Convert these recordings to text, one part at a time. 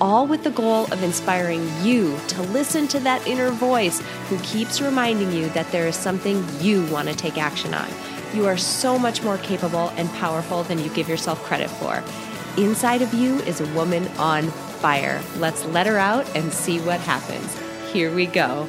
all with the goal of inspiring you to listen to that inner voice who keeps reminding you that there is something you want to take action on. You are so much more capable and powerful than you give yourself credit for. Inside of you is a woman on fire. Let's let her out and see what happens. Here we go.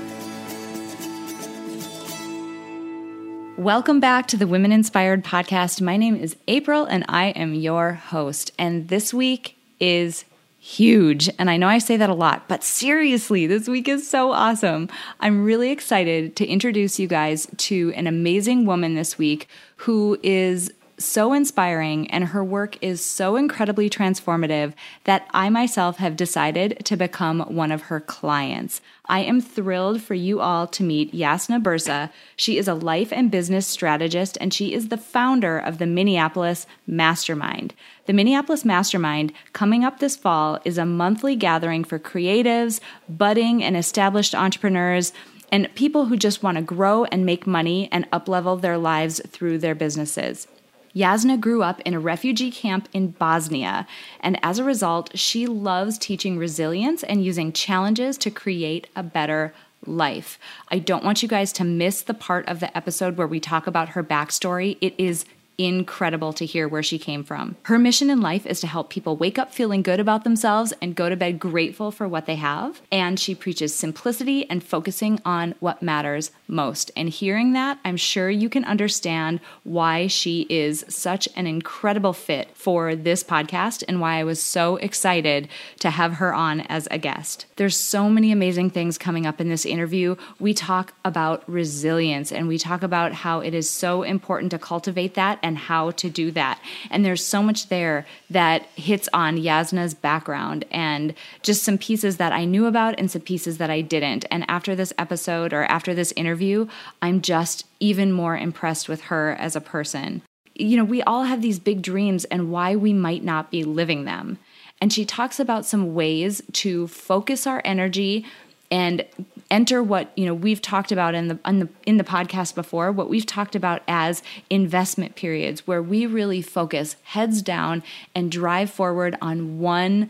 Welcome back to the Women Inspired Podcast. My name is April and I am your host. And this week is huge. And I know I say that a lot, but seriously, this week is so awesome. I'm really excited to introduce you guys to an amazing woman this week who is so inspiring and her work is so incredibly transformative that I myself have decided to become one of her clients. I am thrilled for you all to meet Jasna Burza. She is a life and business strategist and she is the founder of the Minneapolis Mastermind. The Minneapolis Mastermind, coming up this fall, is a monthly gathering for creatives, budding and established entrepreneurs and people who just want to grow and make money and uplevel their lives through their businesses. Jasna grew up in a refugee camp in Bosnia, and as a result, she loves teaching resilience and using challenges to create a better life. I don't want you guys to miss the part of the episode where we talk about her backstory. It is incredible to hear where she came from. Her mission in life is to help people wake up feeling good about themselves and go to bed grateful for what they have. And she preaches simplicity and focusing on what matters most. And hearing that, I'm sure you can understand why she is such an incredible fit for this podcast and why I was so excited to have her on as a guest. There's so many amazing things coming up in this interview. We talk about resilience and we talk about how it is so important to cultivate that and how to do that. And there's so much there that hits on Jasna's background and just some pieces that I knew about and some pieces that I didn't. And after this episode or after this interview, I'm just even more impressed with her as a person. You know, we all have these big dreams and why we might not be living them. And she talks about some ways to focus our energy and enter what you know we've talked about in the, in the in the podcast before what we've talked about as investment periods where we really focus heads down and drive forward on one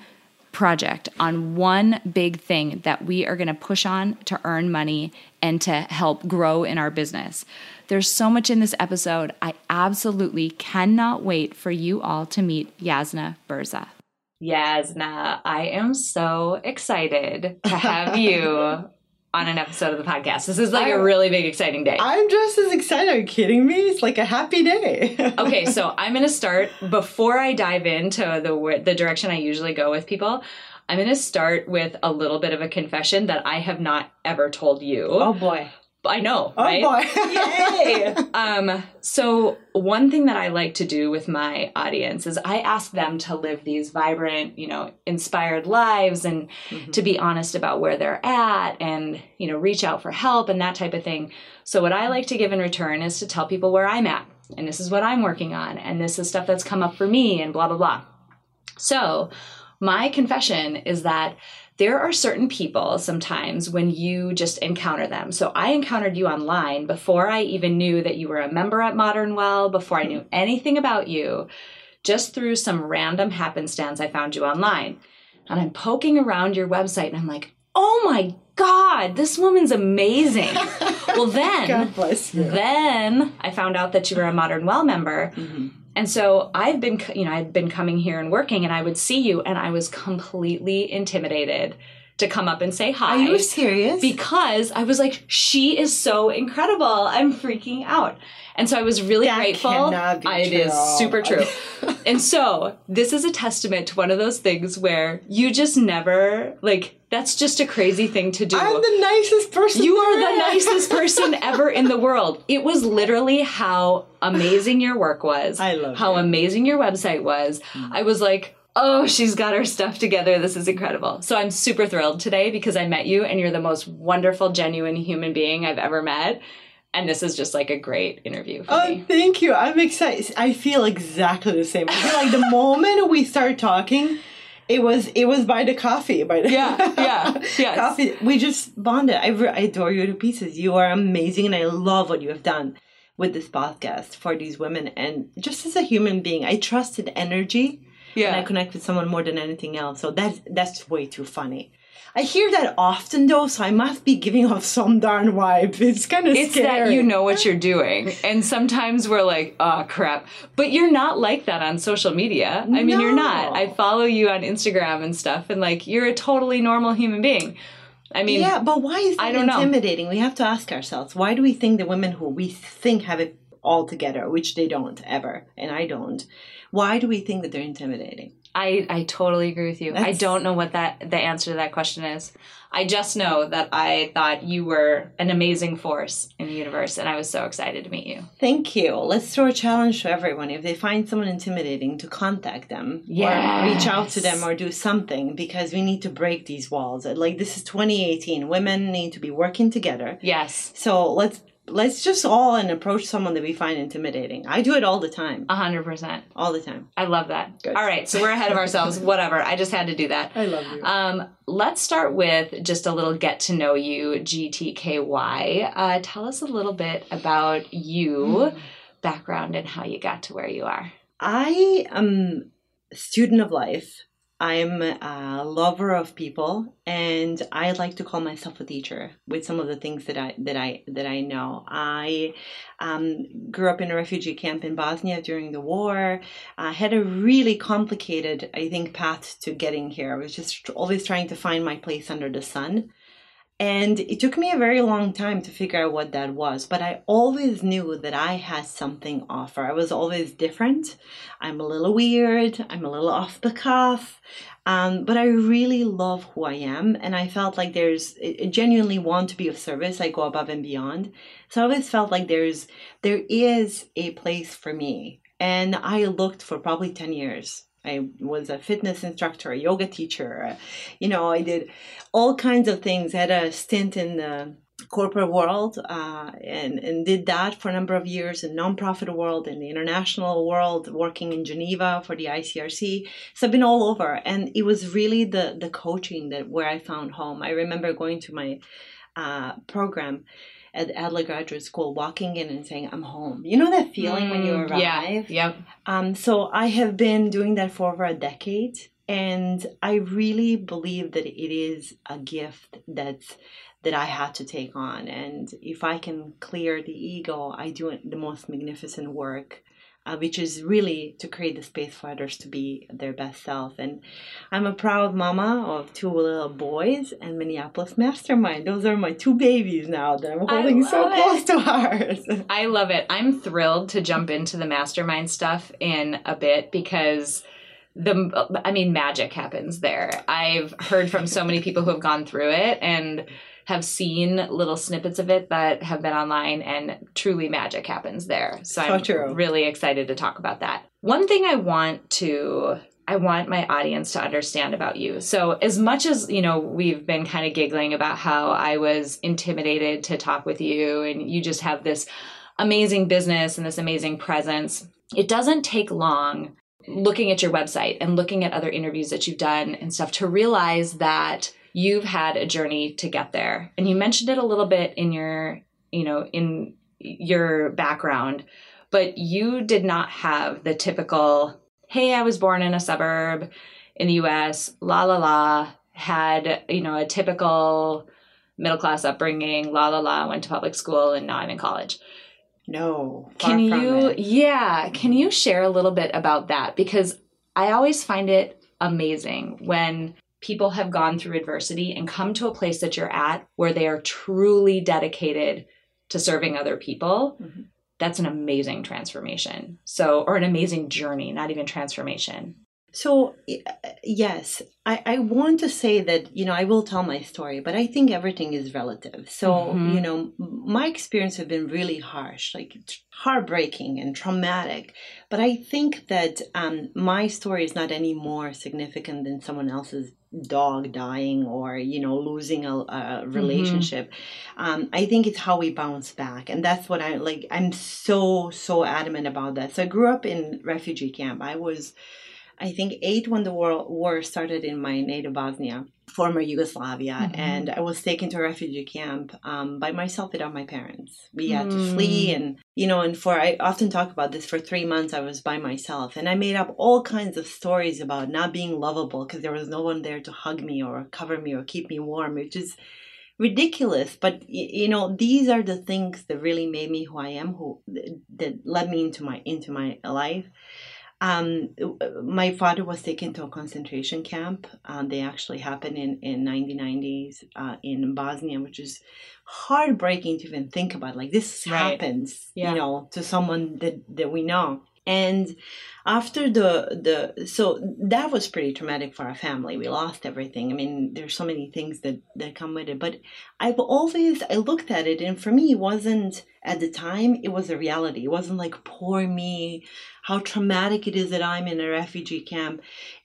project on one big thing that we are going to push on to earn money and to help grow in our business. There's so much in this episode. I absolutely cannot wait for you all to meet Jasna Burza. Jasna, I am so excited to have you on an episode of the podcast. This is like I'm, a really big, exciting day. I'm just as excited. Are you kidding me? It's like a happy day. okay, so I'm going to start before I dive into the the direction I usually go with people. I'm going to start with a little bit of a confession that I have not ever told you. Oh boy. I know, oh right? boy. Yay. um, so one thing that I like to do with my audience is I ask them to live these vibrant, you know, inspired lives and mm-hmm. to be honest about where they're at and, you know, reach out for help and that type of thing. So what I like to give in return is to tell people where I'm at and this is what I'm working on and this is stuff that's come up for me and blah blah blah. So, my confession is that there are certain people sometimes when you just encounter them. So I encountered you online before I even knew that you were a member at Modern Well, before I knew anything about you. Just through some random happenstance, I found you online. And I'm poking around your website and I'm like, oh my God, this woman's amazing. well, then, then I found out that you were a Modern Well member. Mm-hmm. And so I've been, you know, I've been coming here and working, and I would see you, and I was completely intimidated to come up and say hi. Are you serious? Because I was like, she is so incredible. I'm freaking out. And so I was really that grateful. It true. is super true. and so this is a testament to one of those things where you just never like that's just a crazy thing to do. I'm the nicest person. You are the nicest person ever in the world. It was literally how amazing your work was. I love how it. amazing your website was. Mm. I was like, Oh, she's got her stuff together. This is incredible. So I'm super thrilled today because I met you and you're the most wonderful, genuine human being I've ever met. And this is just like a great interview for Oh, me. thank you. I'm excited. I feel exactly the same. I feel like the moment we started talking, it was it was by the coffee. By the Yeah, yeah, yes. coffee. We just bonded. I, re- I adore you to pieces. You are amazing, and I love what you have done with this podcast for these women. And just as a human being, I trusted energy. Yeah. and I connect with someone more than anything else. So that's that's way too funny. I hear that often though, so I must be giving off some darn vibe. It's kind of It's scary. that you know what you're doing. And sometimes we're like, oh crap. But you're not like that on social media. I mean, you're not. I follow you on Instagram and stuff, and like, you're a totally normal human being. I mean, Yeah, but why is that I don't know. intimidating? We have to ask ourselves why do we think the women who we think have it all together, which they don't ever, and I don't, why do we think that they're intimidating? I, I totally agree with you. I don't know what that the answer to that question is. I just know that I thought you were an amazing force in the universe, and I was so excited to meet you. Thank you. Let's throw a challenge to everyone. If they find someone intimidating, to contact them or reach out to them or do something because we need to break these walls. Like this is 2018. Women need to be working together. Yes, So let's let's just all and approach someone that we find intimidating. I do it all the time. a hundred percent. All the time. I love that. Good. All right, so we're ahead of ourselves. Whatever. I just had to do that. I love you. Um, let's start with just a little get to know you, GTKY. Uh, tell us a little bit about you, background, and how you got to where you are. I am a student of life. I'm a lover of people, and I like to call myself a teacher with some of the things that I that I that I know. I um, grew up in a refugee camp in Bosnia during the war. I had a really complicated, I think, path to getting here. I was just always trying to find my place under the sun. And it took me a very long time to figure out what that was, but I always knew that I had something offer. I was always different. I'm a little weird. I'm a little off the cuff. Um, but I really love who I am. And I felt like there's, I genuinely want to be of service. I go above and beyond. So I always felt like there's, there is a place for me. And I looked for probably 10 years. I was a fitness instructor, a yoga teacher. uh, You know, I did all kinds of things. I had a stint in the corporate world uh, and, and did that for a number of years in nonprofit world in the international world working in geneva for the icrc so i've been all over and it was really the the coaching that where i found home i remember going to my uh, program at adler graduate school walking in and saying i'm home you know that feeling when you Mm, arrive Yeah. Yep. um, so I have been doing that for over a decade, and I really believe that it is a gift that's that I had to take on. And if I can clear the ego, I do the most magnificent work. Uh, which is really to create the space for others to be their best self. And I'm a proud mama of two little boys and Minneapolis Mastermind. Those are my two babies now that I'm holding so it. close to heart. I love it. I'm thrilled to jump into the mastermind stuff in a bit because the I mean magic happens there. I've heard from so many people who have gone through it and have seen little snippets of it that have been online and truly magic happens there. So, So I'm true. really excited to talk about that. One thing I want to I want my audience to understand about you. So, as much as, you know, we've been kind of giggling about how I was intimidated to talk with you and you just have this amazing business and this amazing presence, it doesn't take long looking at your website and looking at other interviews that you've done and stuff to realize that you've had a journey to get there. And you mentioned it a little bit in your, you know, in your background, but you did not have the typical, hey, I was born in a suburb in the US, la la la, had, you know, a typical middle class upbringing, la la la, went to public school and now I'm in college. No. Can you, it. yeah, can you share a little bit about that? Because I always find it amazing when people have gone through adversity and come to a place that you're at where they are truly dedicated to serving other people. Mhm. That's an amazing transformation. So, or an amazing journey, not even transformation. So, yes, I, I want to say that, you know, I will tell my story, but I think everything is relative. So, mm-hmm. you know, my experience have been really harsh, like heartbreaking and traumatic. But I think that um, my story is not any more significant than someone else's dog dying or you know losing a, a mm-hmm. relationship mm-hmm. um, i think it's how we bounce back and that's what i like i'm so so adamant about that so i grew up in refugee camp i was I think eight when the war, war started in my native Bosnia, former Yugoslavia, mm-hmm. and I was taken to a refugee camp um, by myself without my parents. We had mm. to flee, mm. and you know, and for I often talk about this. For three months, I was by myself, and I made up all kinds of stories about not being lovable because there was no one there to hug me or cover me or keep me warm, which is ridiculous but you know these are the things that really made me who i am who that led me into my into my life um, my father was taken to a concentration camp. Uh, they actually happened in in 1990s uh, in Bosnia, which is heartbreaking to even think about. Like this right. happens, yeah. you know, to someone that that we know. And after the the so that was pretty traumatic for our family. We lost everything. I mean, there's so many things that that come with it. But I've always I looked at it, and for me, it wasn't at the time. It was a reality. It wasn't like poor me, how traumatic it is that I'm in a refugee camp.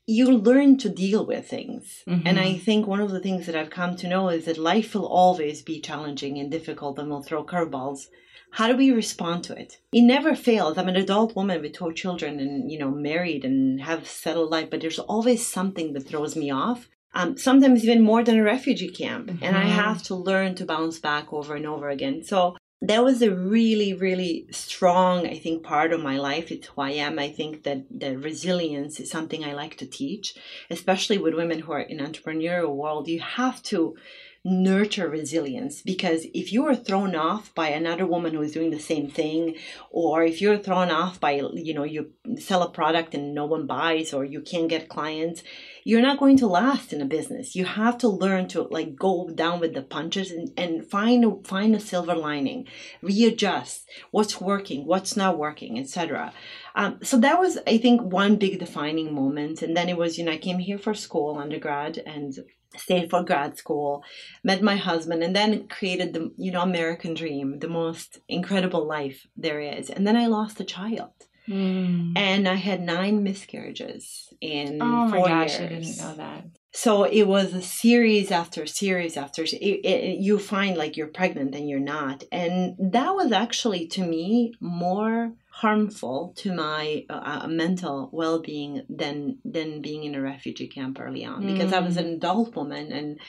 You learn to deal with things, mm-hmm. and I think one of the things that I've come to know is that life will always be challenging and difficult, and will throw curveballs how do we respond to it? It never fails. I'm an adult woman with two children and you know married and have settled life but there's always something that throws me off. Um, sometimes even more than a refugee camp. Mm-hmm. and i mm-hmm. have to learn to bounce back over and over again. So that was a really really strong i think part of my life. It's who i am. I think that the resilience is something i like to teach especially with women who are in entrepreneurial world. You have to nurture resilience. Because if you are thrown off by another woman who is doing the same thing or if you're thrown off by you know you sell a product and no one buys or you can't get clients you're not going to last in a business. You have to learn to like go down with the punches and, and find a, find a silver lining. Readjust. What's working? What's not working? Etc um, so that was i think one big defining moment. And then it was you know i came here for school undergrad and stayed for grad school, met my husband, and then created the you know American dream, the most incredible life there is. And then I lost a child. Mm. And I had nine miscarriages in oh my gosh, years. I didn't know that. So it was a series after series after it, it, you find like you're pregnant and you're not, and that was actually to me more harmful to my uh, uh, mental well-being than than being in a refugee camp early on because mm. I was an mm. adult woman and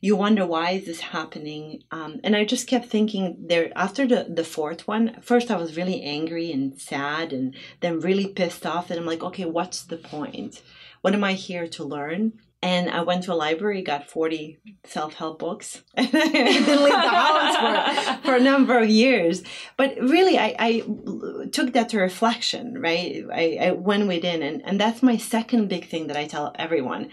you wonder why is this happening um, and I just kept thinking there after the the fourth one first I was really angry and sad and then really pissed off and I'm like okay what's the point what am I here to learn and I went to a library, got 40 self help books, and I didn't leave the house for, for a number of years. But really, I, I took that to reflection, right? I, I went within, and, and that's my second big thing that I tell everyone.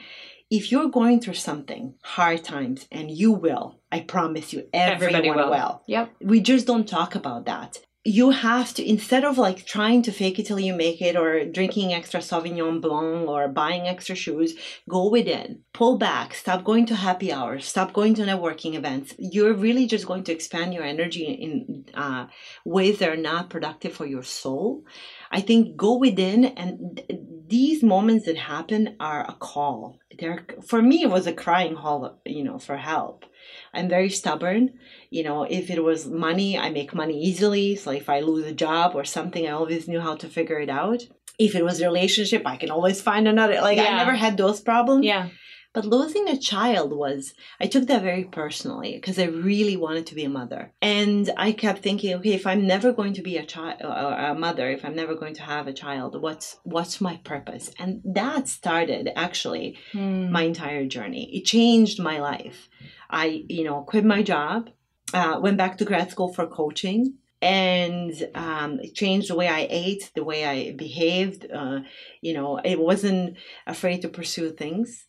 If you're going through something, hard times, and you will, I promise you, everyone Everybody will. will. Yep. We just don't talk about that you have to instead of like trying to fake it till you make it or drinking extra sauvignon blanc or buying extra shoes go within pull back. Stop going to happy hours. Stop going to networking events. You're really just going to expand your energy in uh, ways that are not productive for your soul. I think go within and these moments that happen are a call. They're for me it was a crying call you know for help I'm very stubborn. You know, if it was money, I make money easily. So if I lose a job or something, I always knew how to figure it out. If it was a relationship, I can always find another. Like yeah. I never had those problems. Yeah. But losing a child was, I took that very personally because I really wanted to be a mother. And I kept thinking, okay, if I'm never going to be a child, a mother, if I'm never going to have a child, what's, what's my purpose? And that started actually hmm. my entire journey. It changed my life. I, you know, quit my job, uh, went back to grad school for coaching, and um, changed the way I ate, the way I behaved. Uh, you know, I wasn't afraid to pursue things.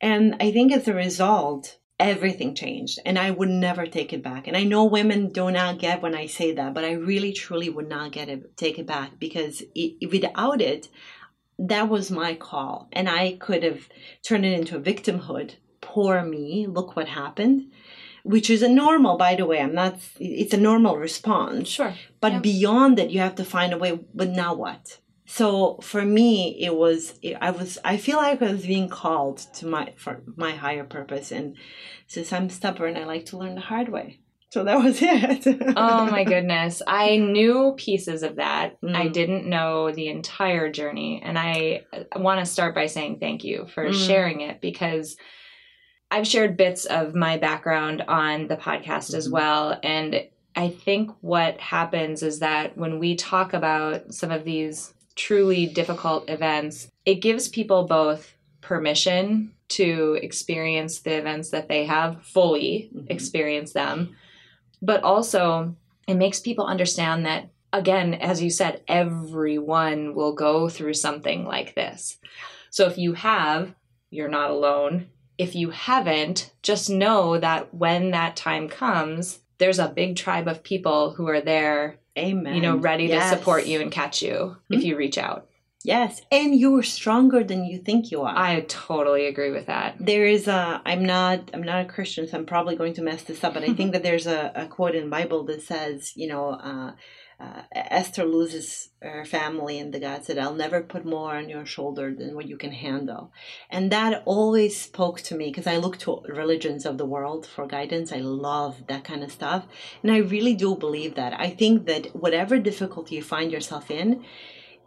And I think as a result, everything changed and I would never take it back. And I know women do not get when I say that, but I really truly would not get it, take it back because it, without it, that was my call. And I could have turned it into a victimhood. Poor me, look what happened. Which is a normal, by the way. I'm not, it's a normal response. Sure. But Yeah. beyond that, you have to find a way, but now what? So for me, it was, I was, I feel like I was being called to my, for my higher purpose. And since I'm stubborn, I like to learn the hard way. So that was it. oh my goodness. I knew pieces of that. Mm. I didn't know the entire journey. And I want to start by saying thank you for Mm. sharing it because I've shared bits of my background on the podcast as Mhm. well. And I think what happens is that when we talk about some of these truly difficult events, it gives people both permission to experience the events that they have fully Mhm. experience them but also it makes people understand that again as you said everyone will go through something like this so if you have you're not alone if you haven't just know that when that time comes there's a big tribe of people who are there Amen. you know ready Yes. to support you and catch you if you reach out Yes. And you're stronger than you think you are. i totally agree with that there is a i'm not i'm not a christian so i'm probably going to mess this up but i think that there's a, a quote in the bible that says you know uh, uh, esther loses her family and the god said i'll never put more on your shoulder than what you can handle and that always spoke to me because i look to religions of the world for guidance i love that kind of stuff and i really do believe that i think that whatever difficulty you find yourself in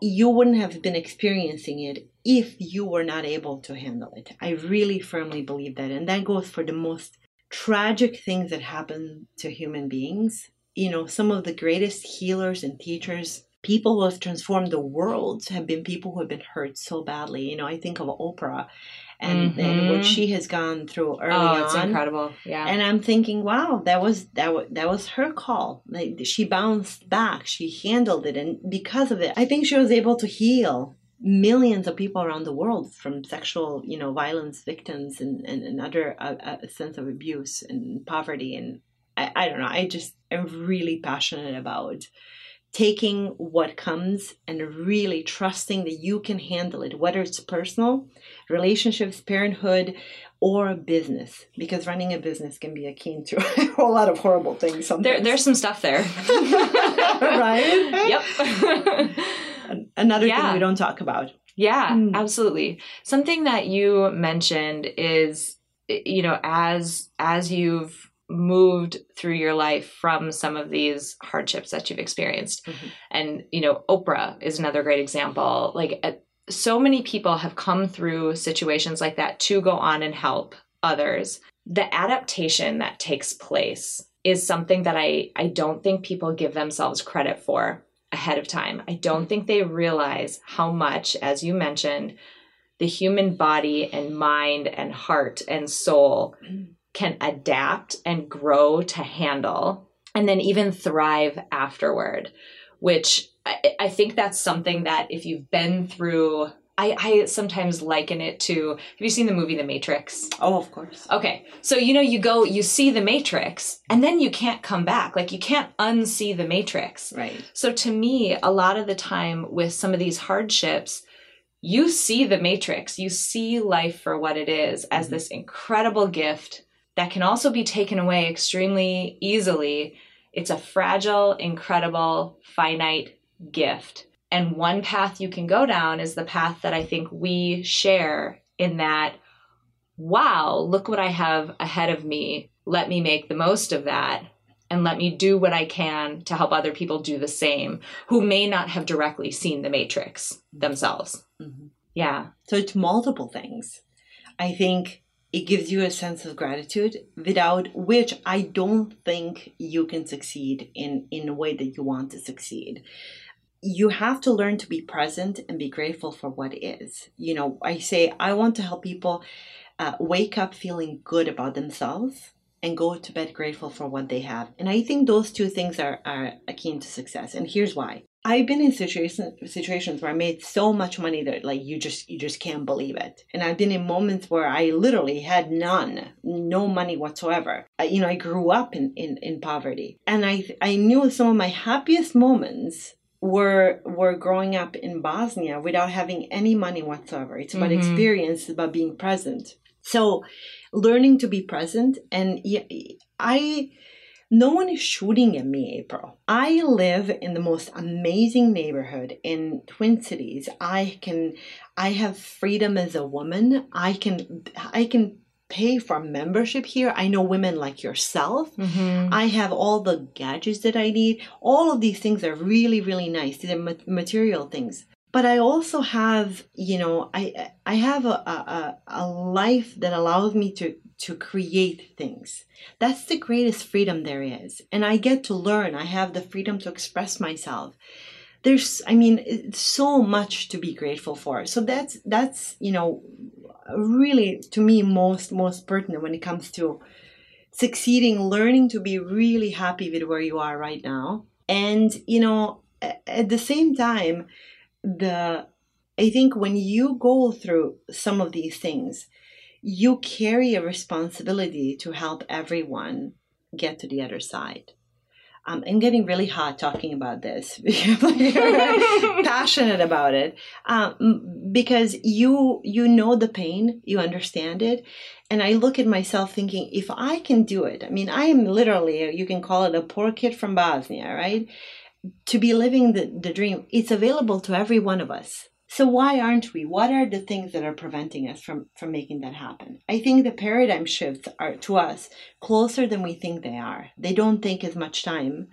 you wouldn't have been experiencing it if you were not able to handle it. I really firmly believe that. And that goes for the most tragic things that happen to human beings. You know, some of the greatest healers and teachers, people who have transformed the world, have been people who have been hurt so badly. You know, I think of Oprah and, and Mhm. what she has gone through early oh it's on. incredible yeah And I'm thinking, wow, that was that was that was her call. Like she bounced back, she handled it, and because of it, I think she was able to heal millions of people around the world from sexual, you know, violence victims and and, and other uh, uh, sense of abuse and poverty. And I, I don't know, I just am really passionate about taking what comes and really trusting that you can handle it, whether it's personal, relationships, parenthood, or a business, because running a business can be akin to a whole lot of horrible things sometimes. there, there's some stuff there right? yep Another Yeah. thing we don't talk about. Yeah, Mm. absolutely. Something that you mentioned is you know as as you've moved through your life from some of these hardships that you've experienced. Mhm. and you know Oprah is another great example. Like uh, so many people have come through situations like that to go on and help others. The adaptation that takes place is something that I I don't think people give themselves credit for ahead of time. I don't think they realize how much, as you mentioned, the human body and mind and heart and soul can adapt and grow to handle and then even thrive afterward, which I, I think that's something that if you've been through, I, I sometimes liken it to have you seen the movie The Matrix? Oh, of course. Okay. So, you know, you go, you see the Matrix, and then you can't come back. Like, you can't unsee the Matrix. Right. So, to me, a lot of the time with some of these hardships, you see the Matrix, you see life for what it is as Mhm. this incredible gift that can also be taken away extremely easily. It's a fragile, incredible, finite gift. And one path you can go down is the path that I think we share in that, wow, look what I have ahead of me. Let me make the most of that and let me do what I can to help other people do the same who may not have directly seen the matrix themselves. Mhm. Yeah. So it's multiple things. I think it gives you a sense of gratitude without which I don't think you can succeed in in a way that you want to succeed. You have to learn to be present and be grateful for what is. You know, I say I want to help people uh, wake up feeling good about themselves and go to bed grateful for what they have. And I think those two things are, are akin to success. And here's why. I've been in situation, situations where I made so much money that like you just you just can't believe it. And I've been in moments where I literally had none, no money whatsoever. I, you know, I grew up in, in, in poverty. And I I knew some of my happiest moments were were growing up in Bosnia without having any money whatsoever. It's about Mhm. experience, it's about being present. So, learning to be present, and I, no one is shooting at me, April. I live in the most amazing neighborhood in Twin Cities. I can, I have freedom as a woman. I can, I can pay for membership here. I know women like yourself. Mm-hmm. I have all the gadgets that I need. All of these things are really, really nice. These are material things. But I also have, you know, I I have a, a, a- a life that allows me to to create things. That's the greatest freedom there is. And I get to learn. I have the freedom to express myself. There's I mean, so much to be grateful for. So that's that's, you know, really to me most most pertinent when it comes to succeeding, learning to be really happy with where you are right now. And, you know, at the same time, the I think when you go through some of these things, you carry a responsibility to help everyone get to the other side. Um, I'm getting really hot talking about this. passionate about it um, because you you know the pain, you understand it, and I look at myself thinking, if I can do it, I mean, I am literally you can call it a poor kid from Bosnia, right? To be living the, the dream, it's available to every one of us. So why aren't we? What are the things that are preventing us from from making that happen? I think the paradigm shifts are to us closer than we think they are. They don't take as much time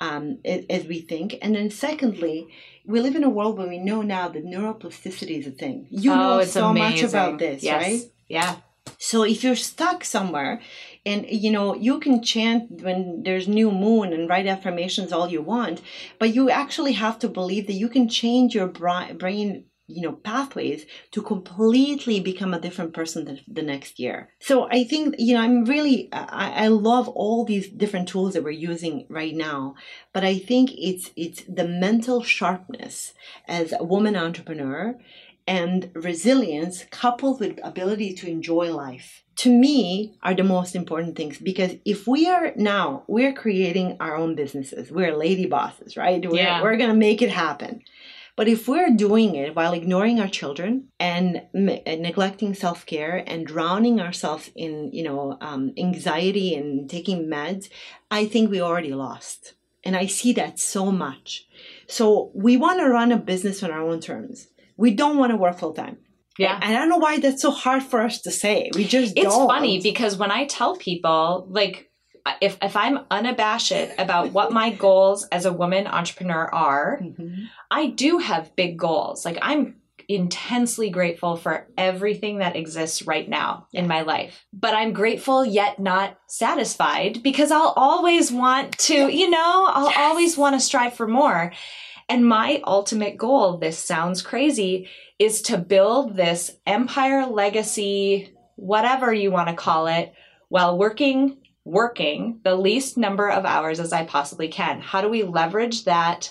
um, as we think. And then secondly, we live in a world where we know now that neuroplasticity is a thing. You know oh, it's so amazing. much about this, yes. right? Yeah. So if you're stuck somewhere and you know you can chant when there's new moon and write affirmations all you want, but you actually have to believe that you can change your brain you know pathways to completely become a different person the, the next year. So i think you know i'm really I, I love all these different tools that we're using right now but i think it's it's the mental sharpness as a woman entrepreneur and resilience coupled with ability to enjoy life to me are the most important things because if we are now we're creating our own businesses. We're lady bosses right? We're, Yeah. we're gonna make it happen. But if we're doing it while ignoring our children and m- and neglecting self-care and drowning ourselves in you know um, anxiety and taking meds i think we already lost. And i see that so much. So we want to run a business on our own terms. We don't want to work full time Yeah. and I don't know why that's so hard for us to say. We just It's don't. funny because when I tell people, like, if, if I'm unabashed about what my goals as a woman entrepreneur are, Mhm. I do have big goals. Like, I'm intensely grateful for everything that exists right now in my life. But I'm grateful yet not satisfied because I'll always want to, you know, I'll Yes. always want to strive for more. And my ultimate goal, this sounds crazy, is to build this empire legacy, whatever you want to call it, while working working the least number of hours as I possibly can. How do we leverage that,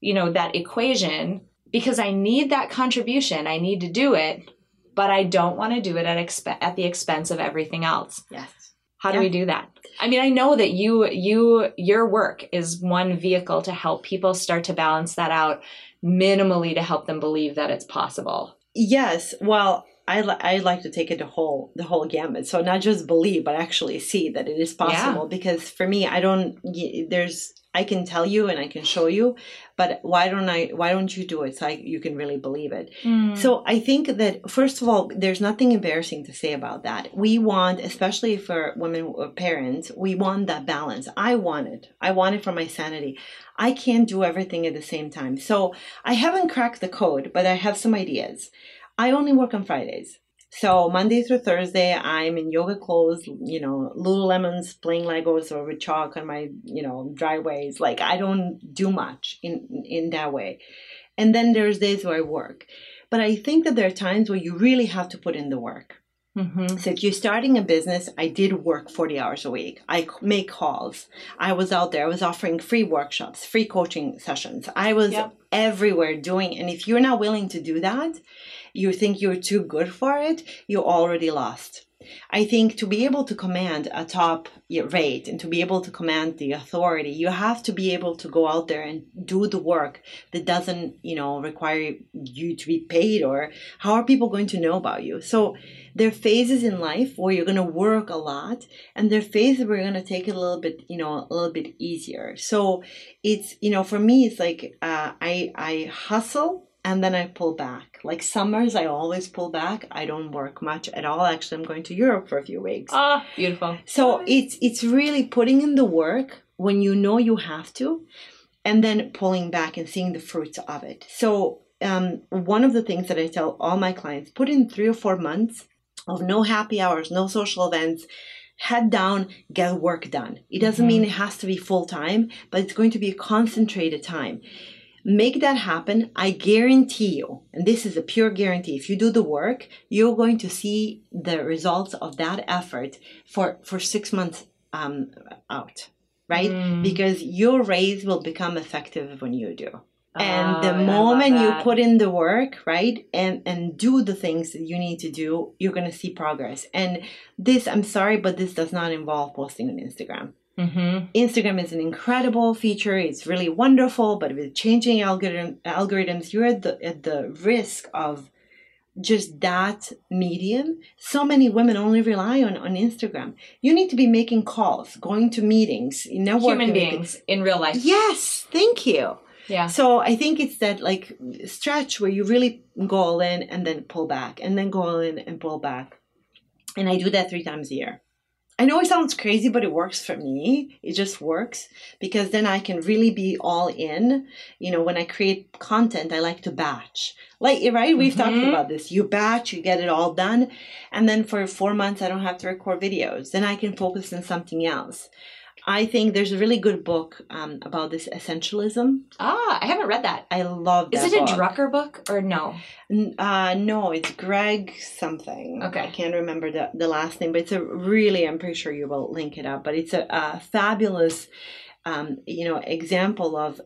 you know, that equation because I need that contribution. I need to do it, but I don't want to do it at exp- at the expense of everything else. Yes. How do Yeah. we do that? I mean, I know that you you your work is one vehicle to help people start to balance that out minimally to help them believe that it's possible. Yes. Well, I li- I like to take it the whole the whole gamut. So not just believe, but actually see that it is possible. Because for me, I don't. There's I can tell you and I can show you, but why don't I? Why don't you do it so I, you can really believe it? Mm. So I think that first of all, there's nothing embarrassing to say about that. We want, especially for women or parents, we want that balance. I want it. I want it for my sanity. I can't do everything at the same time. So I haven't cracked the code, but I have some ideas. I only work on Fridays. So Monday through Thursday, I'm in yoga clothes, you know, Lululemons, playing Legos or with chalk on my, you know, driveways. Like I don't do much in in that way. And then there's days where I work. But I think that there are times where you really have to put in the work. Mm-hmm. So if you're starting a business, I did work 40 hours a week. I make calls. I was out there. I was offering free workshops, free coaching sessions. I was Yep. everywhere doing. And if you're not willing to do that, you think you're too good for it, you're already lost. I think to be able to command a top rate and to be able to command the authority, you have to be able to go out there and do the work that doesn't, you know, require you to be paid or how are people going to know about you? So there are phases in life where you're going to work a lot and there are phases where you're going to take it a little bit, you know, a little bit easier. So it's, you know, for me, it's like, uh, I, I hustle and then I pull back. Like summers, I always pull back. I don't work much at all. Actually, I'm going to Europe for a few weeks. Ah, beautiful. So it's it's really putting in the work when you know you have to, and then pulling back and seeing the fruits of it. So um, one of the things that I tell all my clients: put in three or four months of no happy hours, no social events. Head down, get work done. It doesn't mm-hmm. mean it has to be full time, but it's going to be a concentrated time make that happen, I guarantee you, and this is a pure guarantee, if you do the work, you're going to see the results of that effort for, for six months um, out, right? Mm. Because your raise will become effective when you do. And the oh, moment you put in the work, right, and and do the things that you need to do, you're gonna see progress. And this, I'm sorry, but this does not involve posting on Instagram. Mm-hmm. Instagram is an incredible feature. It's really wonderful, but with changing algorithm, algorithms, you're at the, at the risk of just that medium. So many women only rely on, on Instagram. You need to be making calls, going to meetings, networking. Human beings in real life. Yes, thank you. Yeah. So I think it's that like stretch where you really go all in and then pull back and then go all in and pull back. And I do that three times a year. I know it sounds crazy, but it works for me. It just works because then I can really be all in. You know, when I create content, I like to batch. Like, right? We've mm-hmm. talked about this. You batch, you get it all done. And then for four months, I don't have to record videos. Then I can focus on something else. I think there's a really good book um, about this essentialism. Ah, I haven't read that. I love Is it book. a Drucker book or no? Uh, no, it's Greg something. Okay. I can't remember the, the last name, but it's a really, I'm pretty sure you will link it up, but it's a, a fabulous. Um, you know, example of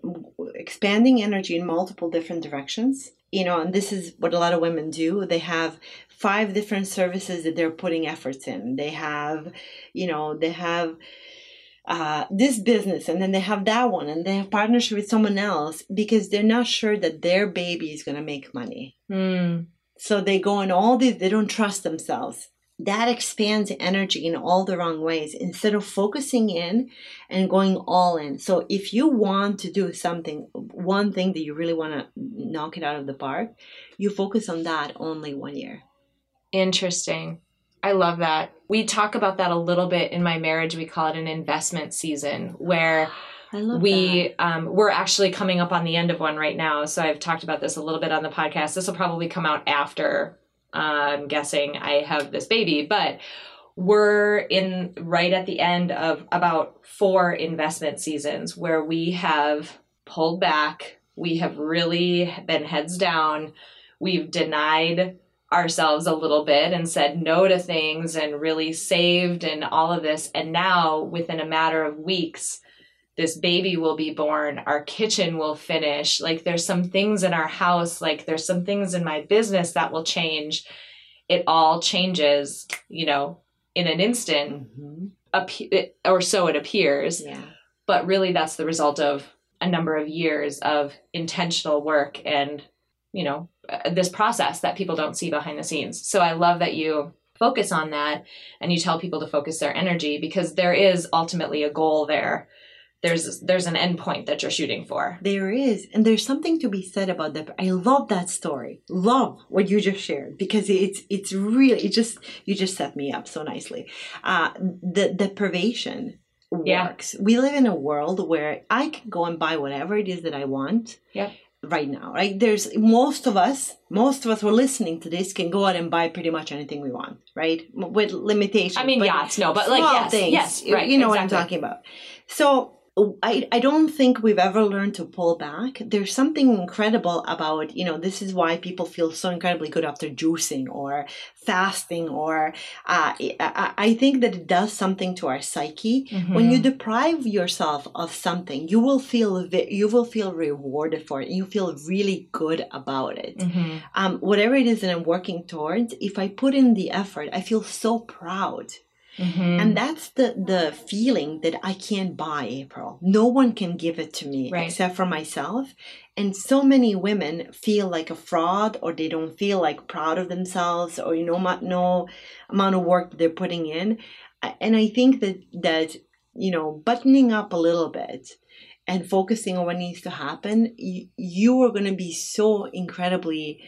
expanding energy in multiple different directions. You know, and this is what a lot of women do. They have five different services that they're putting efforts in. They have, you know, they have uh, this business and then they have that one and they have partnership with someone else because they're not sure that their baby is going to make money. Mm. So they go in all these, they don't trust themselves. That expands energy in all the wrong ways instead of focusing in and going all in. So if you want to do something, one thing that you really want to knock it out of the park, you focus on that only one year. Interesting. I love that. We talk about that a little bit in my marriage. We call it an investment season where we um, we're actually coming up on the end of one right now. So I've talked about this a little bit on the podcast. This will probably come out after uh, I'm guessing I have this baby, but we're in right at the end of about four investment seasons where we have pulled back. We have really been heads down. We've denied ourselves a little bit and said no to things and really saved and all of this. And now, within a matter of weeks, this baby will be born, our kitchen will finish. Like, there's some things in our house, like, there's some things in my business that will change. It all changes, you know, in an instant, mm-hmm. or so it appears. Yeah. But really, that's the result of a number of years of intentional work and, you know, this process that people don't see behind the scenes. So I love that you focus on that and you tell people to focus their energy because there is ultimately a goal there. There's there's an endpoint that you're shooting for. There is, and there's something to be said about that. I love that story. Love what you just shared because it's it's really it just you just set me up so nicely. Uh, the deprivation works. Yeah. We live in a world where I can go and buy whatever it is that I want. Yeah right now right? There's most of us most of us who are listening to this can go out and buy pretty much anything we want right? With limitations i mean yachts no but like yes things, yes right you know exactly. what i'm talking about. So I, I don't think we've ever learned to pull back. There's something incredible about, you know, this is why people feel so incredibly good after juicing or fasting or uh, I, I think that it does something to our psyche. Mm-hmm. When you deprive yourself of something, you will feel you will feel rewarded for it. You feel really good about it. Mm-hmm. Um, whatever it is that I'm working towards, if I put in the effort, I feel so proud Mm-hmm. And that's the the feeling that I can't buy April. No one can give it to me right. except for myself. And so many women feel like a fraud or they don't feel like proud of themselves or you know no amount of work they're putting in. And I think that that you know buttoning up a little bit and focusing on what needs to happen, you, you are going to be so incredibly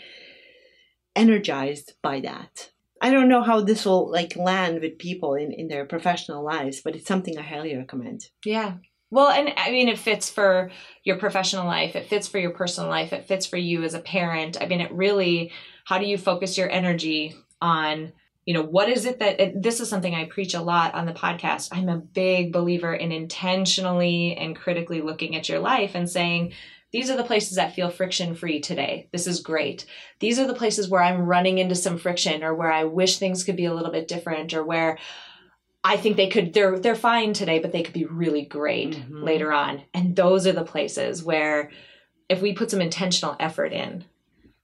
energized by that. I don't know how this will like land with people in, in their professional lives, but it's something I highly recommend. Yeah. Well, and I mean, it fits for your professional life. It fits for your personal life. It fits for you as a parent. I mean, it really, how do you focus your energy on, you know, what is it that this is something I preach a lot on the podcast. I'm a big believer in intentionally and critically looking at your life and saying, these are the places that feel friction free today. This is great. These are the places where I'm running into some friction or where I wish things could be a little bit different or where I think they could they're they're fine today but they could be really great mm-hmm. later on. And those are the places where if we put some intentional effort in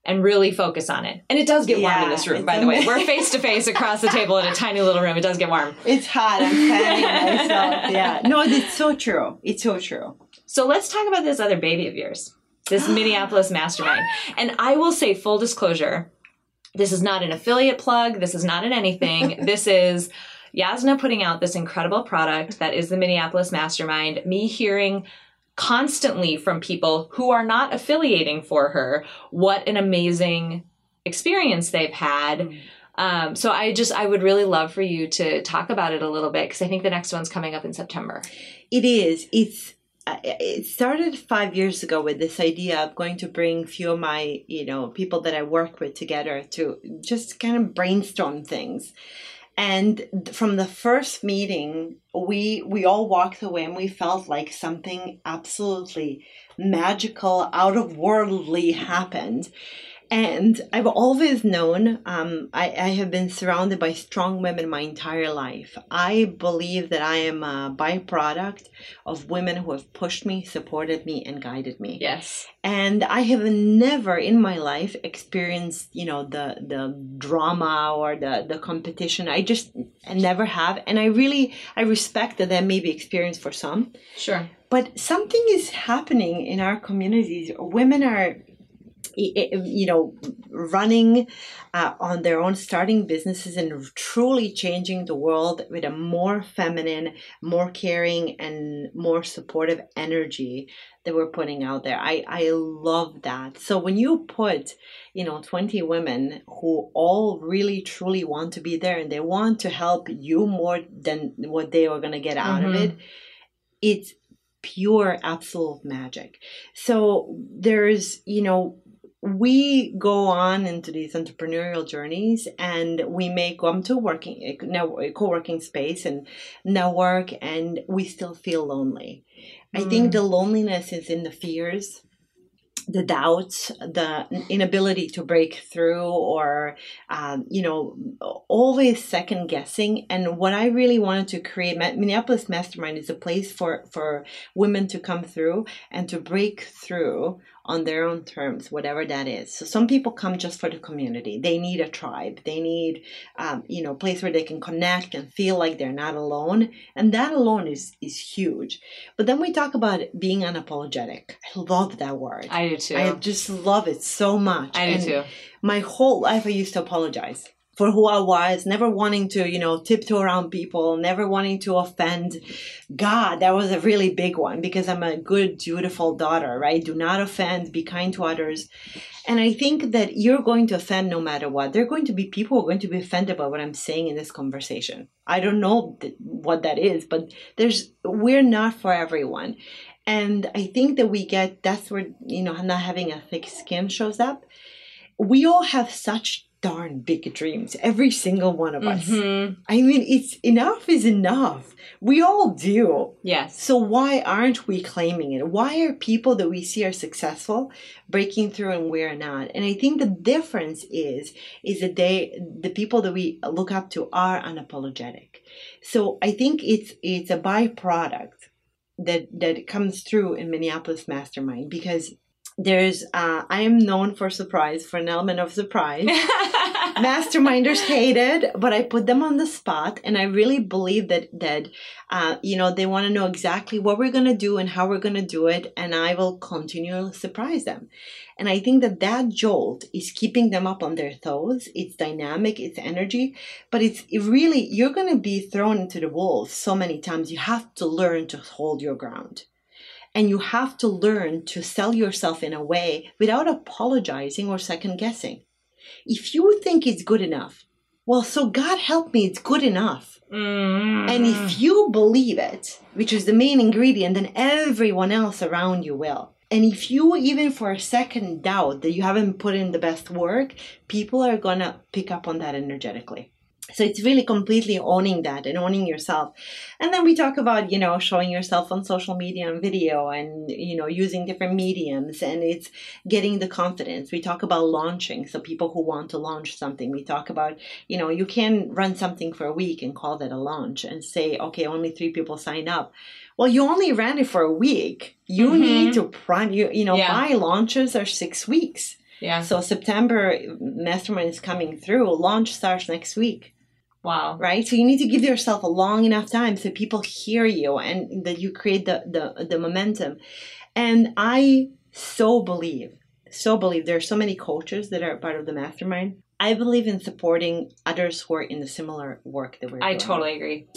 and really focus on it. And it does get warm in this room, by the way. We're face to face across the table in a tiny little room. It does get warm. It's hot. I'm fanning myself. Yeah. No, it's so true. It's so true. So let's talk about this other baby of yours, this Minneapolis mastermind. And I will say, full disclosure, this is not an affiliate plug. This is not an anything. this is Jasna putting out this incredible product that is the Minneapolis mastermind. Me hearing constantly from people who are not affiliating for her what an amazing experience they've had. Mm. Um, so I just I would really love for you to talk about it a little bit because I think the next one's coming up in September. It is. It's it started five years ago with this idea of going to bring a few of my you know people that i work with together to just kind of brainstorm things and from the first meeting we we all walked away and we felt like something absolutely magical out of worldly happened and I've always known, um, I, I, have been surrounded by strong women my entire life. I believe that I am a byproduct of women who have pushed me, supported me, and guided me. Yes. And I have never in my life experienced, you know, the the drama or the the competition. I just never have, and I really I respect that that may be experienced for some. Sure. But something is happening in our communities. Women are you know, running uh, on their own, starting businesses and truly changing the world with a more feminine, more caring, and more supportive energy that we're putting out there. I, I love that. So when you put, you know, 20 women who all really truly want to be there and they want to help you more than what they are going to get out mm-hmm. of it, it's pure absolute magic. So there's, you know, we go on into these entrepreneurial journeys and we may come to working a co-working space and network and we still feel lonely mm. i think mm. the loneliness is in the fears the doubts, the inability to break through, or um, you know, always second guessing. And what I really wanted to create, Minneapolis Mastermind is a place for for women to come through and to break through on their own terms, whatever that is. So some people come just for the community. They need a tribe. They need, um, you know, a place where they can connect and feel like they're not alone. And that alone is is huge. But then we talk about being unapologetic. I love that word. I do too. I just love it so much. I do and too. My whole life, I used to apologize for who I was, never wanting to, you know, tiptoe around people, never wanting to offend God. That was a really big one because I'm a good, dutiful daughter, right? Do not offend, be kind to others. And I think that you're going to offend no matter what. There are going to be people who are going to be offended by what I'm saying in this conversation. I don't know th- what that is, but there's, we're not for everyone. And I think that we get, that's where, you know, not having a thick skin shows up. We all have such darn big dreams, every single one of us. Mhm. I mean, it's enough is enough. We all do. Yes. So why aren't we claiming it? Why are people that we see are successful breaking through and we're not? And I think the difference is is that they the people that we look up to are unapologetic. So I think it's it's a byproduct that that comes through in Minneapolis Mastermind because there's uh, I am known for surprise for an element of surprise. masterminders hated but i put them on the spot and i really believe that that uh, you know they want to know exactly what we're going to do and how we're going to do it and i will continually surprise them. And i think that that jolt is keeping them up on their toes. It's dynamic it's energy but it's it really you're going to be thrown into the wolves so many times. You have to learn to hold your ground and you have to learn to sell yourself in a way without apologizing or second guessing if you think it's good enough, well, so God help me, it's good enough. Mm. And if you believe it, which is the main ingredient, then everyone else around you will. And if you even for a second doubt that you haven't put in the best work, people are gonna pick up on that energetically. So it's really completely owning that and owning yourself. And then we talk about, you know, showing yourself on social media and video and, you know, using different mediums and it's getting the confidence. We talk about launching. So people who want to launch something, we talk about, you know, you can run something for a week and call that a launch and say, okay, only three people sign up. Well, you only ran it for a week. You Mhm. need to prime, you, you know, Yeah. my launches are six weeks. yeah. So September mastermind is coming through. Launch starts next week Wow. right? So you need to give yourself a long enough time so people hear you and that you create the the, the momentum. And I so believe, so believe there are so many coaches that are part of the mastermind. I believe in supporting others who are in the similar work that we're I doing. totally agree.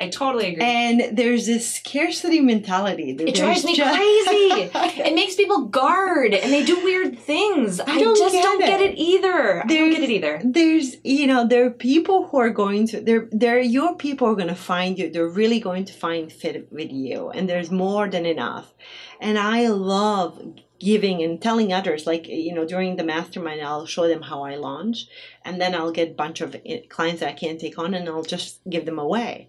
I totally agree. And there's this scarcity mentality. that it drives me just- crazy. it makes people guard and they do weird things. I, don't just get don't it. get it either. I don't get it either. there's you know there are people who are going to there there are your people who are going to find you they're really going to find fit with you and there's more than enough and i love giving and telling others like you know during the mastermind i'll show them how i launch and then i'll get a bunch of eh, clients that i can't take on and i'll just give them away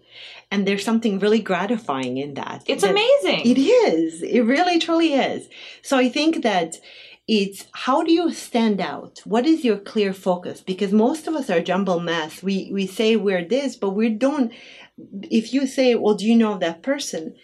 and there's something really gratifying in that It's that- amazing. it is. It really truly is. So I think that it's how do you stand out? What is your clear focus? Because most of us are jumble mess. We we say we're this, but we don't if you say, Well, do you know that person?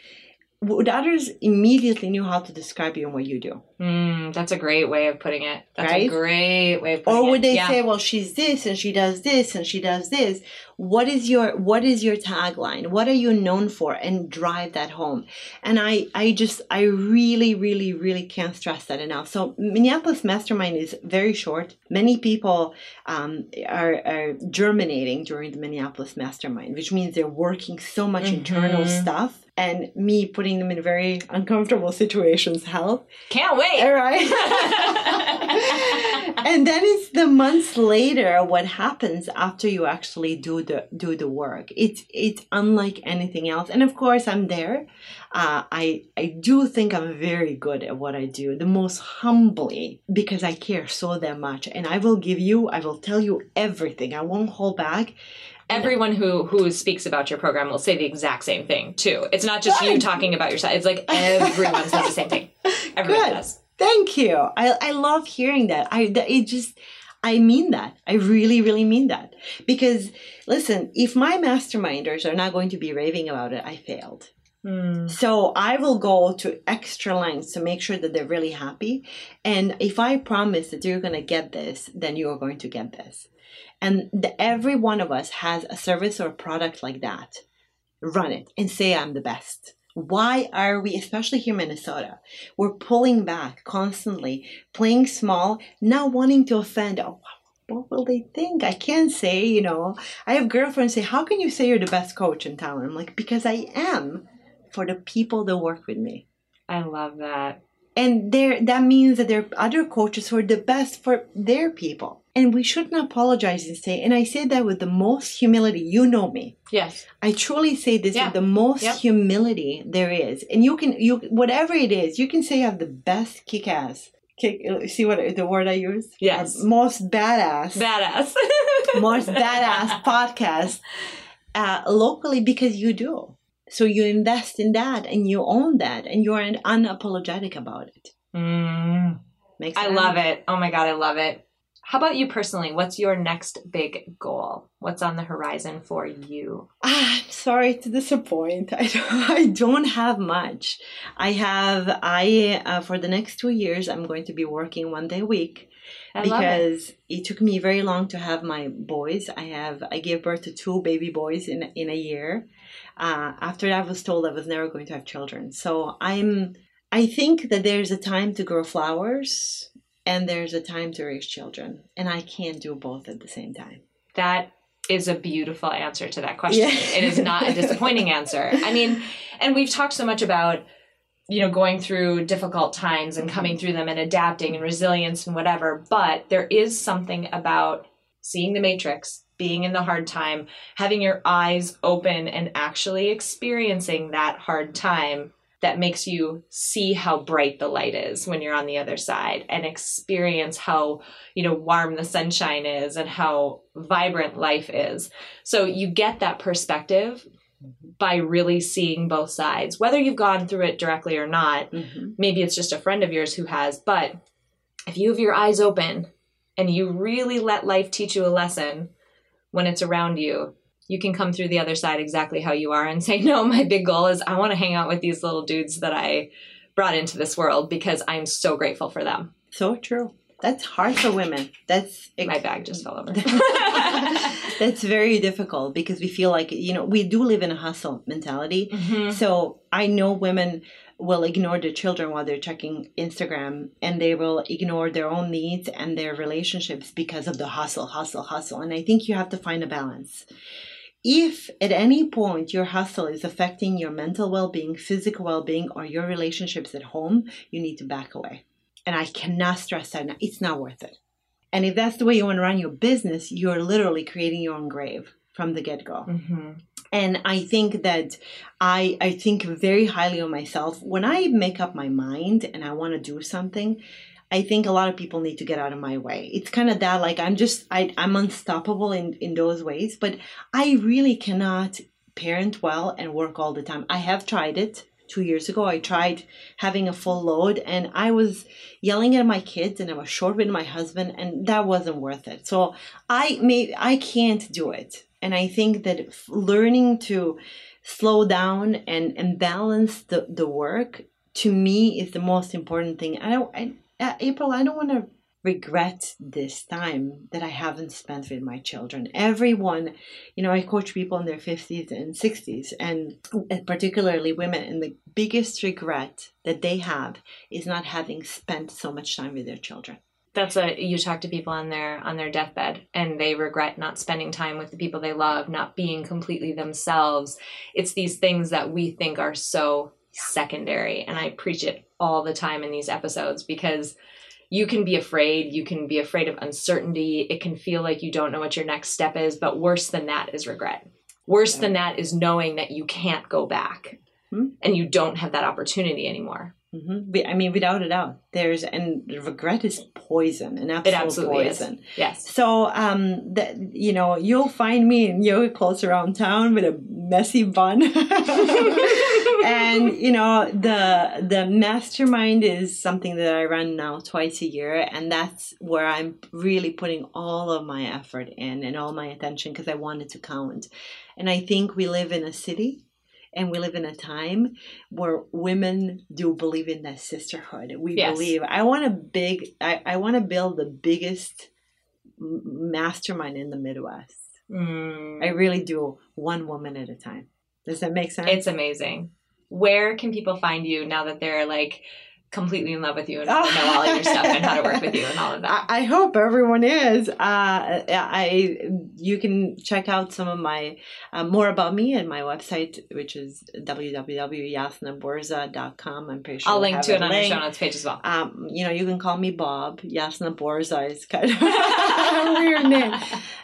Would others immediately knew how to describe you and what you do? Mm, that's a great way of putting it. That's a great way of putting it. Or would they yeah. say, Well, she's this and she does this and she does this? What is your what is your tagline? What are you known for? And drive that home. And I I just I really, really, really can't stress that enough. So Minneapolis Mastermind is very short. Many people um, are, are germinating during the Minneapolis Mastermind, which means they're working so much internal Mhm. stuff. And me putting them in very uncomfortable situations help. Can't wait. All right. and then it's the months later what happens after you actually do the do the work. It's it's unlike anything else. And of course, I'm there. Uh, I I do think I'm very good at what I do, the most humbly because I care so damn much. And I will give you, I will tell you everything. I won't hold back. Everyone who who speaks about your program will say the exact same thing too. It's not just you talking about yourself. It's like everyone says the same thing. Everyone Good. does. Thank you. I, I love hearing that. I that- it just I mean that. I really really mean that. Because listen, if my masterminders are not going to be raving about it, I failed. Mm. So I will go to extra lengths to make sure that they're really happy. And if I promise that you're going to get this, then you are going to get this. And the, every one of us has a service or a product like that. Run it and say I'm the best. Why are we, especially here in Minnesota, we're pulling back constantly, playing small, not wanting to offend. Oh, what will they think? I can't say, you know. I have girlfriends say, How can you say you're the best coach in town? I'm like, Because I am for the people that work with me. I love that. And there that means that there are other coaches who are the best for their people. And we shouldn't apologize and say, and I say that with the most humility. You know me. Yes. I truly say this Yeah. with the most Yep. humility there is. And you can you whatever it is, you can say you have the best kick ass kick, see what the word I use? Yes. Most badass. Badass. most badass podcast uh, locally because you do. So you invest in that and you own that and you are unapologetic about it. Mm. Makes I love it. Oh my God, I love it. How about you personally? What's your next big goal? What's on the horizon for you? Ah, I'm sorry to disappoint. I don't, I don't have much. I have I uh, for the next two years I'm going to be working one day a week I love it. because it. took me very long to have my boys. I have I gave birth to two baby boys in in a year. Uh, after that, I was told I was never going to have children. So I'm I think that there's a time to grow flowers and there's a time to raise children, and I can't do both at the same time. That is a beautiful answer to that question. Yeah. it is not a disappointing answer. I mean, and we've talked so much about you know going through difficult times and coming through them and adapting and resilience and whatever, but there is something about seeing the matrix, being in the hard time, having your eyes open and actually experiencing that hard time that makes you see how bright the light is when you're on the other side and experience how you know warm the sunshine is and how vibrant life is. So you get that perspective by really seeing both sides whether you've gone through it directly or not. Mhm. maybe it's just a friend of yours who has but if you have your eyes open and you really let life teach you a lesson when it's around you you can come through the other side exactly how you are and say no my big goal is i want to hang out with these little dudes that i brought into this world because i'm so grateful for them So true. That's hard for women. That's my bag just fell over That's very difficult because we feel like you know we do live in a hustle mentality. Mhm. So I know women will ignore their children while they're checking Instagram and they will ignore their own needs and their relationships because of the hustle, hustle, hustle. And I think you have to find a balance. If at any point your hustle is affecting your mental well being, physical well being, or your relationships at home, you need to back away. And I cannot stress that. enough. It's not worth it. And if that's the way you want to run your business, you're literally creating your own grave from the get go. Mhm. And I think that I I think very highly of myself. When I make up my mind and I want to do something, I think a lot of people need to get out of my way. It's kind of that like I'm just I I'm unstoppable in in those ways, but I really cannot parent well and work all the time. I have tried it. 2 years ago I tried having a full load and I was yelling at my kids and I was short with my husband and that wasn't worth it. So I may I can't do it. And I think that learning to slow down and, and balance the, the work to me is the most important thing. I don't I, uh, April, I don't want to regret this time that I haven't spent with my children. Everyone, you know, I coach people in their 50s and 60s, and particularly women, and the biggest regret that they have is not having spent so much time with their children. that's a you talk to people on their on their deathbed and they regret not spending time with the people they love not being completely themselves it's these things that we think are so secondary and i preach it all the time in these episodes because you can be afraid you can be afraid of uncertainty it can feel like you don't know what your next step is but worse than that is regret. Worse than that is knowing that you can't go back Hmm. and you don't have that opportunity anymore hmm I mean, without a doubt, there's and regret is poison, an absolute absolutely is. poison. yes So, um, that you know, you'll find me in yoga clothes around town with a messy bun, and you know, the the mastermind is something that I run now twice a year, and that's where I'm really putting all of my effort in and all my attention because I want it to count. And I think we live in a city and we live in a time where women do believe in that sisterhood. We Yes. believe. I want a big. I, I want to build the biggest mastermind in the Midwest. Mm. I really do, one woman at a time. Does that make sense? It's amazing. Where can people find you now that they're like completely in love with you and know all of your stuff and how to work with you and all of that? I, I hope everyone is. Uh, I you can check out some of my uh, more about me and my website, which is www.jasnaburza.com. I'm pretty sure I'll link to it on link. show notes page as well. Um, you know, you can call me Bob. Jasna Burza is kind of a weird name.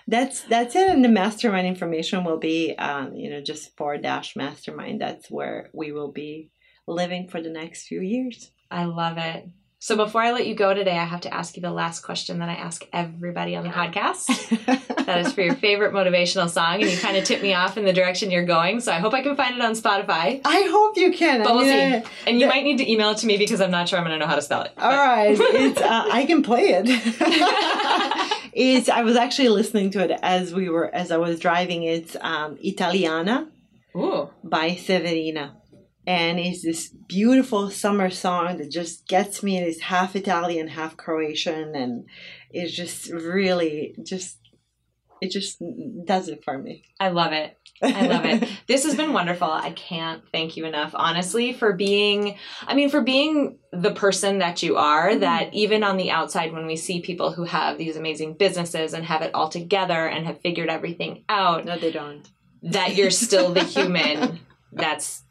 That's that's it. And the mastermind information will be, um, you know, just for dash mastermind. That's where we will be living for the next few years. I love it. So before I let you go today, I have to ask you the last question that I ask everybody on the podcast. that is for your favorite motivational song, and you kind of tip me off in the direction you're going. So I hope I can find it on Spotify. I hope you can. But we'll see. And you might need to email it to me because I'm not sure I'm going to know how to spell it. All right, it's, uh, I can play it. it's. I was actually listening to it as we were as I was driving. It's um, Italiana Ooh. by Severina, and it's this beautiful summer song that just gets me. It's half Italian, half Croatian, and it's just really just. It just does it for me. I love it. I love it. This has been wonderful. I can't thank you enough, honestly, for being, I mean, for being the person that you are, mm-hmm. that even on the outside, when we see people who have these amazing businesses and have it all together and have figured everything out, No, they don't. that you're still the human that's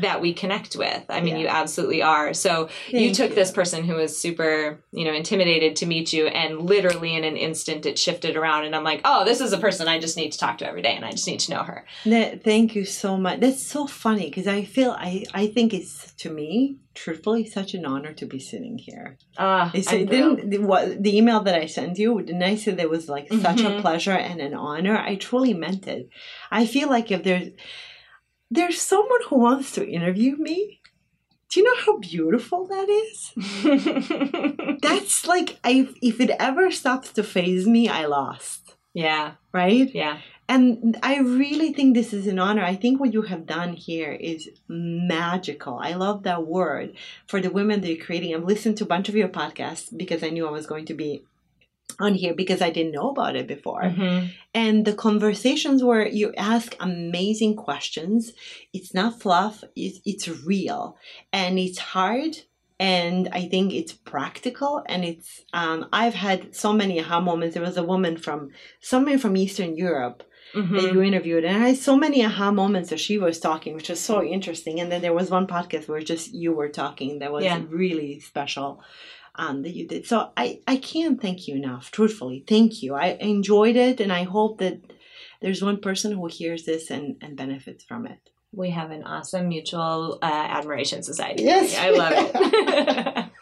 that we connect with. I mean, Yeah. you absolutely are. So you took you. this person who was super, you know, intimidated to meet you, and literally in an instant, it shifted around, and I'm like, oh, this is a person I just need to talk to every day, and I just need to know her. Thank you so much. That's so funny because I feel I I think it's to me truthfully such an honor to be sitting here. Uh, It's, I'm didn't the, what the email that I sent you didn't I say there was like such a Mhm. pleasure and an honor? I truly meant it. I feel like if there's there's someone who wants to interview me. Do you know how beautiful that is? That's like I if it ever stops to phase me, I lost. yeah, Right? yeah. And I really think this is an honor. I think what you have done here is magical. I love that word for the women that you're creating. I've listened to a bunch of your podcasts because I knew I was going to be on here because I didn't know about it before. Mhm. And the conversations where you ask amazing questions, it's not fluff, it's, it's real and it's hard. And I think it's practical, and it's. Um, I've had so many aha moments. There was a woman from somewhere from Eastern Europe Mhm. that you interviewed, and I had so many aha moments as she was talking, which was so interesting. And then there was one podcast where just you were talking that was Yeah. really special um, that you did. So I, I can't thank you enough, truthfully. Thank you. I enjoyed it, and I hope that there's one person who hears this and, and benefits from it. We have an awesome mutual uh, admiration society. Yes. I love it.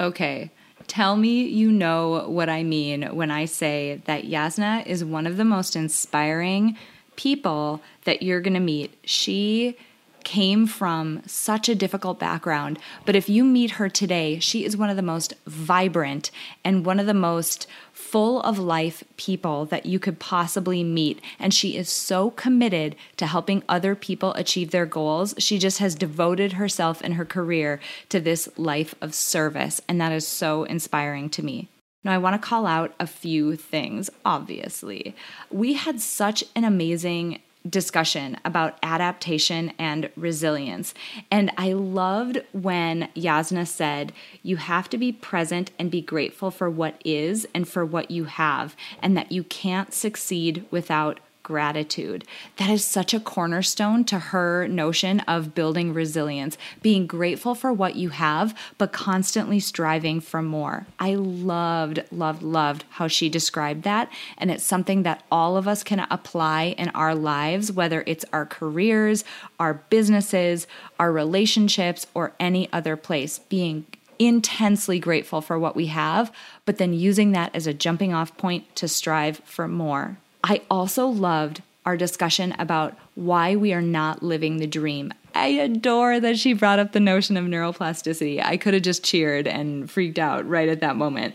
Okay. Tell me you know what I mean when I say that Jasna is one of the most inspiring people that you're going to meet. She came from such a difficult background, but if you meet her today, she is one of the most vibrant and one of the most full of life people that you could possibly meet. And she is so committed to helping other people achieve their goals. She just has devoted herself and her career to this life of service. And that is so inspiring to me. Now, I want to call out a few things, obviously. We had such an amazing discussion about adaptation and resilience. And I loved when Jasna said, You have to be present and be grateful for what is and for what you have, and that you can't succeed without gratitude. That is such a cornerstone to her notion of building resilience, being grateful for what you have, but constantly striving for more. I loved, loved, loved how she described that. And it's something that all of us can apply in our lives, whether it's our careers, our businesses, our relationships, or any other place. Being intensely grateful for what we have, but then using that as a jumping off point to strive for more. I also loved our discussion about why we are not living the dream. I adore that she brought up the notion of neuroplasticity. I could have just cheered and freaked out right at that moment.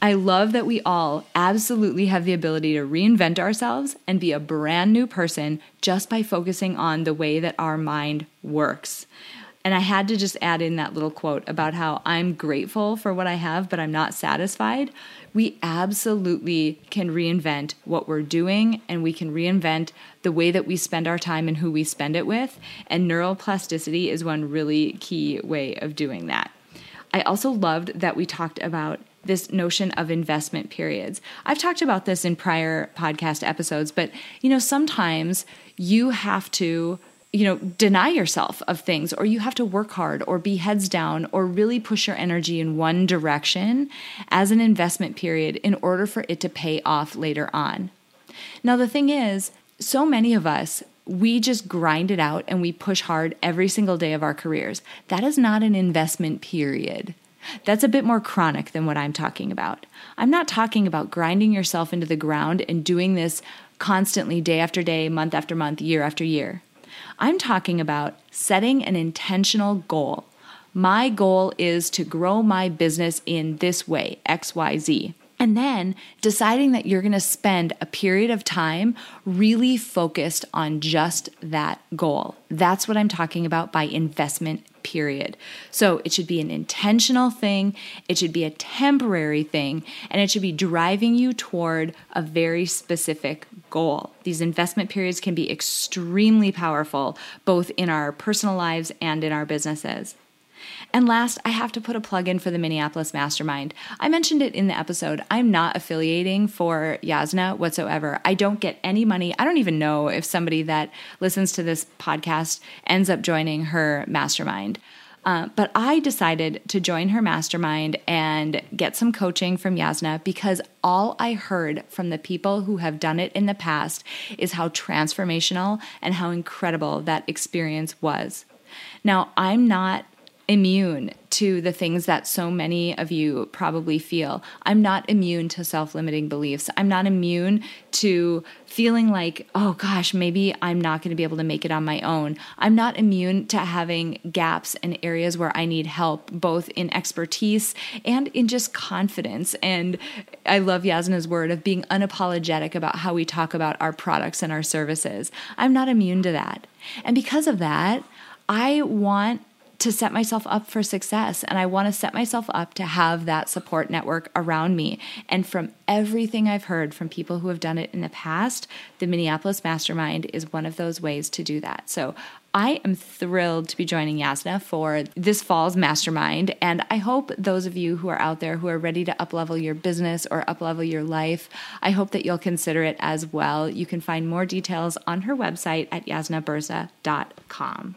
I love that we all absolutely have the ability to reinvent ourselves and be a brand new person just by focusing on the way that our mind works. And I had to just add in that little quote about how I'm grateful for what I have, but I'm not satisfied. We absolutely can reinvent what we're doing and we can reinvent the way that we spend our time and who we spend it with. And neuroplasticity is one really key way of doing that. I also loved that we talked about this notion of investment periods. I've talked about this in prior podcast episodes, but you know, sometimes you have to you know, deny yourself of things, or you have to work hard, or be heads down, or really push your energy in one direction as an investment period in order for it to pay off later on. Now, the thing is, so many of us we just grind it out and we push hard every single day of our careers. That is not an investment period. That's a bit more chronic than what I'm talking about. I'm not talking about grinding yourself into the ground and doing this constantly, day after day, month after month, year after year. I'm talking about setting an intentional goal. My goal is to grow my business in this way, XYZ. And then deciding that you're going to spend a period of time really focused on just that goal. That's what I'm talking about by investment period. So it should be an intentional thing, it should be a temporary thing, and it should be driving you toward a very specific goal. These investment periods can be extremely powerful, both in our personal lives and in our businesses. And last, I have to put a plug in for the Minneapolis Mastermind. I mentioned it in the episode. I'm not affiliating for Jasna whatsoever. I don't get any money. I don't even know if somebody that listens to this podcast ends up joining her mastermind. Uh, but I decided to join her mastermind and get some coaching from Jasna because all I heard from the people who have done it in the past is how transformational and how incredible that experience was. Now, I'm not immune to the things that so many of you probably feel. I'm not immune to self limiting beliefs. I'm not immune to feeling like, oh gosh, maybe I'm not going to be able to make it on my own. I'm not immune to having gaps and areas where I need help, both in expertise and in just confidence. And I love Jasna's word of being unapologetic about how we talk about our products and our services. I'm not immune to that. And because of that, I want to set myself up for success. And I want to set myself up to have that support network around me. And from everything I've heard from people who have done it in the past, the Minneapolis Mastermind is one of those ways to do that. So I am thrilled to be joining Jasna for this fall's mastermind. And I hope those of you who are out there who are ready to uplevel your business or uplevel your life, I hope that you'll consider it as well. You can find more details on her website at jasnaburza.com.